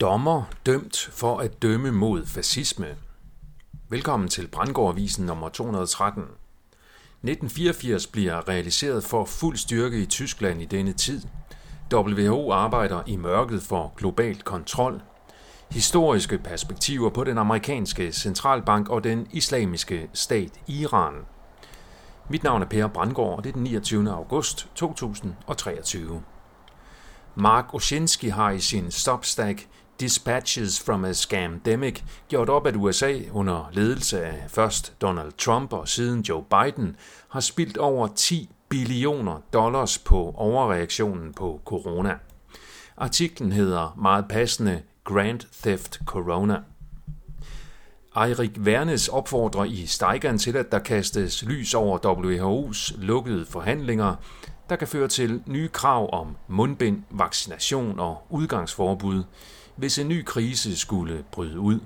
Dommer dømt for at dømme mod fascisme. Velkommen til Brandgårdavisen nummer 213. 1984 bliver realiseret for fuld styrke i Tyskland i denne tid. WHO arbejder i mørket for global kontrol. Historiske perspektiver på den amerikanske centralbank og den islamiske stat Iran. Mit navn er Per Brandgaard, og det er den 29. august 2023. Mark Oshinsky har i sin Substack Dispatches from a Scamdemic gjort op, at USA under ledelse af først Donald Trump og siden Joe Biden har spildt over 10 billioner dollars på overreaktionen på corona. Artiklen hedder meget passende Grand Theft Corona. Eirik Wernes opfordrer i Steigern til, at der kastes lys over WHO's lukkede forhandlinger, der kan føre til nye krav om mundbind, vaccination og udgangsforbud, hvis en ny krise skulle bryde ud.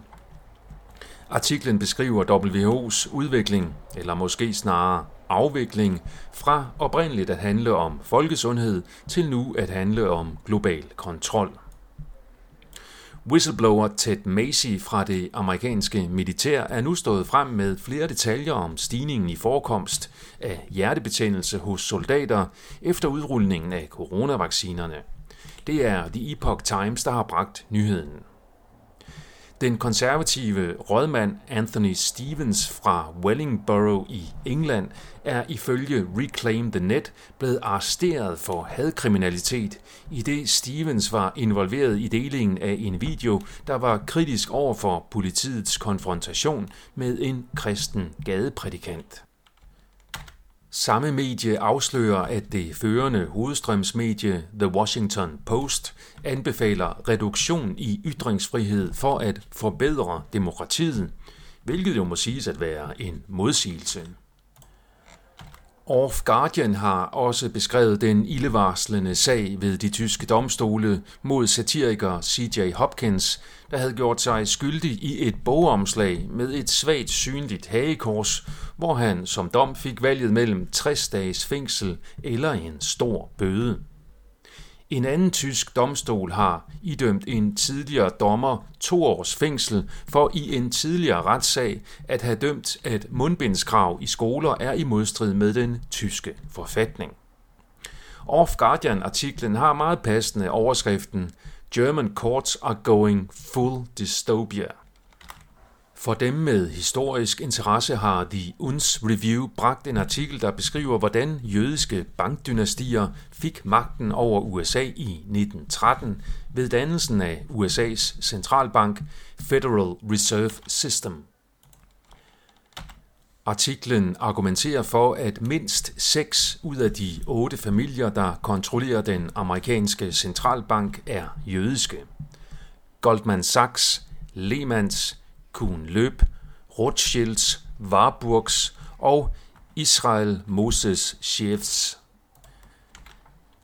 Artiklen beskriver WHO's udvikling, eller måske snarere afvikling, fra oprindeligt at handle om folkesundhed til nu at handle om global kontrol. Whistleblower Ted Macy fra det amerikanske militær er nu stået frem med flere detaljer om stigningen i forekomst af hjertebetændelse hos soldater efter udrulningen af coronavaccinerne. Det er The Epoch Times, der har bragt nyheden. Den konservative rådmand Anthony Stevens fra Wellingborough i England er ifølge Reclaim the Net blevet arresteret for hadkriminalitet, i det Stevens var involveret i delingen af en video, der var kritisk over for politiets konfrontation med en kristen gadeprædikant. Samme medie afslører, at det førende hovedstrømsmedie The Washington Post anbefaler reduktion i ytringsfrihed for at forbedre demokratiet, hvilket jo må siges at være en modsigelse. Off Guardian har også beskrevet den ildevarslende sag ved de tyske domstole mod satiriker C.J. Hopkins, der havde gjort sig skyldig i et bogomslag med et svagt synligt hagekors, hvor han som dom fik valget mellem 60 dages fængsel eller en stor bøde. En anden tysk domstol har idømt en tidligere dommer to års fængsel for i en tidligere retssag at have dømt, at mundbindskrav i skoler er i modstrid med den tyske forfatning. Off Guardian-artiklen har meget passende overskriften German courts are going full dystopia. For dem med historisk interesse har The Uns Review bragt en artikel, der beskriver, hvordan jødiske bankdynastier fik magten over USA i 1913 ved dannelsen af USA's centralbank Federal Reserve System. Artiklen argumenterer for, at mindst seks ud af de otte familier, der kontrollerer den amerikanske centralbank, er jødiske. Goldman Sachs, Lehmans, Kuhn Løb, Rothschilds, Warburgs og Israel Moses Chefs.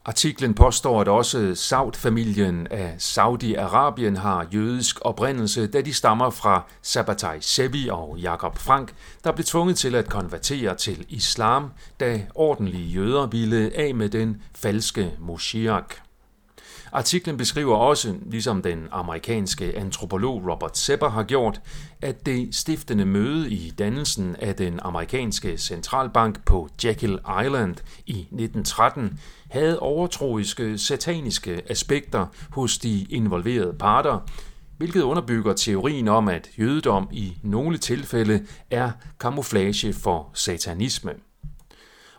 Artiklen påstår, at også Saud-familien af Saudi-Arabien har jødisk oprindelse, da de stammer fra Sabbatai Sevi og Jakob Frank, der blev tvunget til at konvertere til islam, da ordentlige jøder ville af med den falske Moshiach. Artiklen beskriver også, ligesom den amerikanske antropolog Robert Sepper har gjort, at det stiftende møde i dannelsen af den amerikanske centralbank på Jekyll Island i 1913 havde overtroiske sataniske aspekter hos de involverede parter, hvilket underbygger teorien om, at jødedom i nogle tilfælde er kamuflage for satanisme.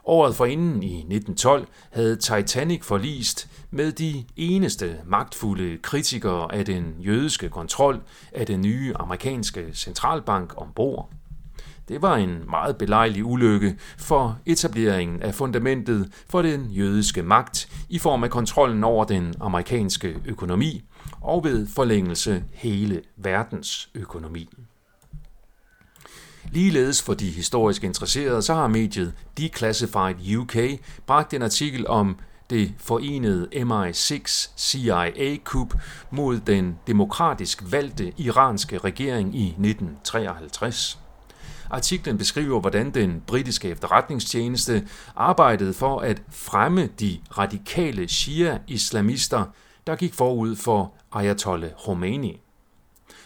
Året forinden i 1912 havde Titanic forlist med de eneste magtfulde kritikere af den jødiske kontrol af den nye amerikanske centralbank ombord. Det var en meget belejlig ulykke for etableringen af fundamentet for den jødiske magt i form af kontrollen over den amerikanske økonomi og ved forlængelse hele verdens økonomi. Ligeledes for de historisk interesserede, så har mediet Declassified UK bragt en artikel om det forenede MI6 CIA-kup mod den demokratisk valgte iranske regering i 1953. Artiklen beskriver, hvordan den britiske efterretningstjeneste arbejdede for at fremme de radikale shia-islamister, der gik forud for Ayatollah Khomeini.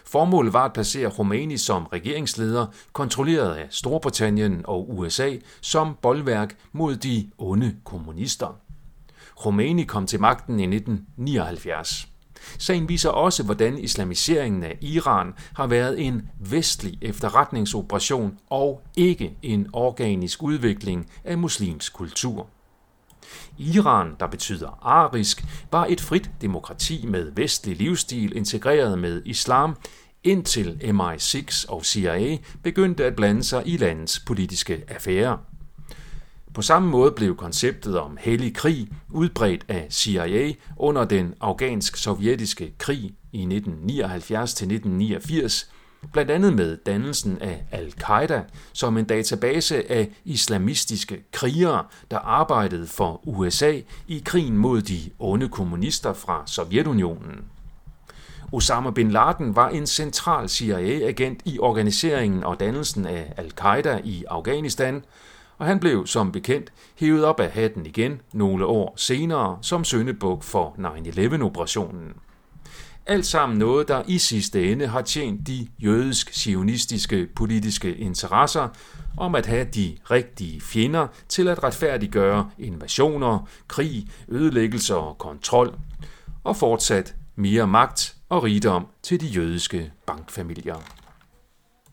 Formålet var at placere Khomeini som regeringsleder, kontrolleret af Storbritannien og USA, som boldværk mod de onde kommunister. Khomeini kom til magten i 1979. Sagen viser også, hvordan islamiseringen af Iran har været en vestlig efterretningsoperation og ikke en organisk udvikling af muslimsk kultur. Iran, der betyder arisk, var et frit demokrati med vestlig livsstil integreret med islam, indtil MI6 og CIA begyndte at blande sig i landets politiske affærer. På samme måde blev konceptet om hellig krig udbredt af CIA under den afghansk-sovjetiske krig i 1979-1989, blandt andet med dannelsen af Al-Qaida som en database af islamistiske krigere, der arbejdede for USA i krigen mod de onde kommunister fra Sovjetunionen. Osama bin Laden var en central CIA-agent i organiseringen og dannelsen af Al-Qaida i Afghanistan, og han blev som bekendt hævet op af hatten igen nogle år senere som søndebuk for 9-11-operationen. Alt sammen noget, der i sidste ende har tjent de jødisk-sionistiske politiske interesser om at have de rigtige fjender til at retfærdiggøre invasioner, krig, ødelæggelser og kontrol, og fortsat mere magt og rigdom til de jødiske bankfamilier.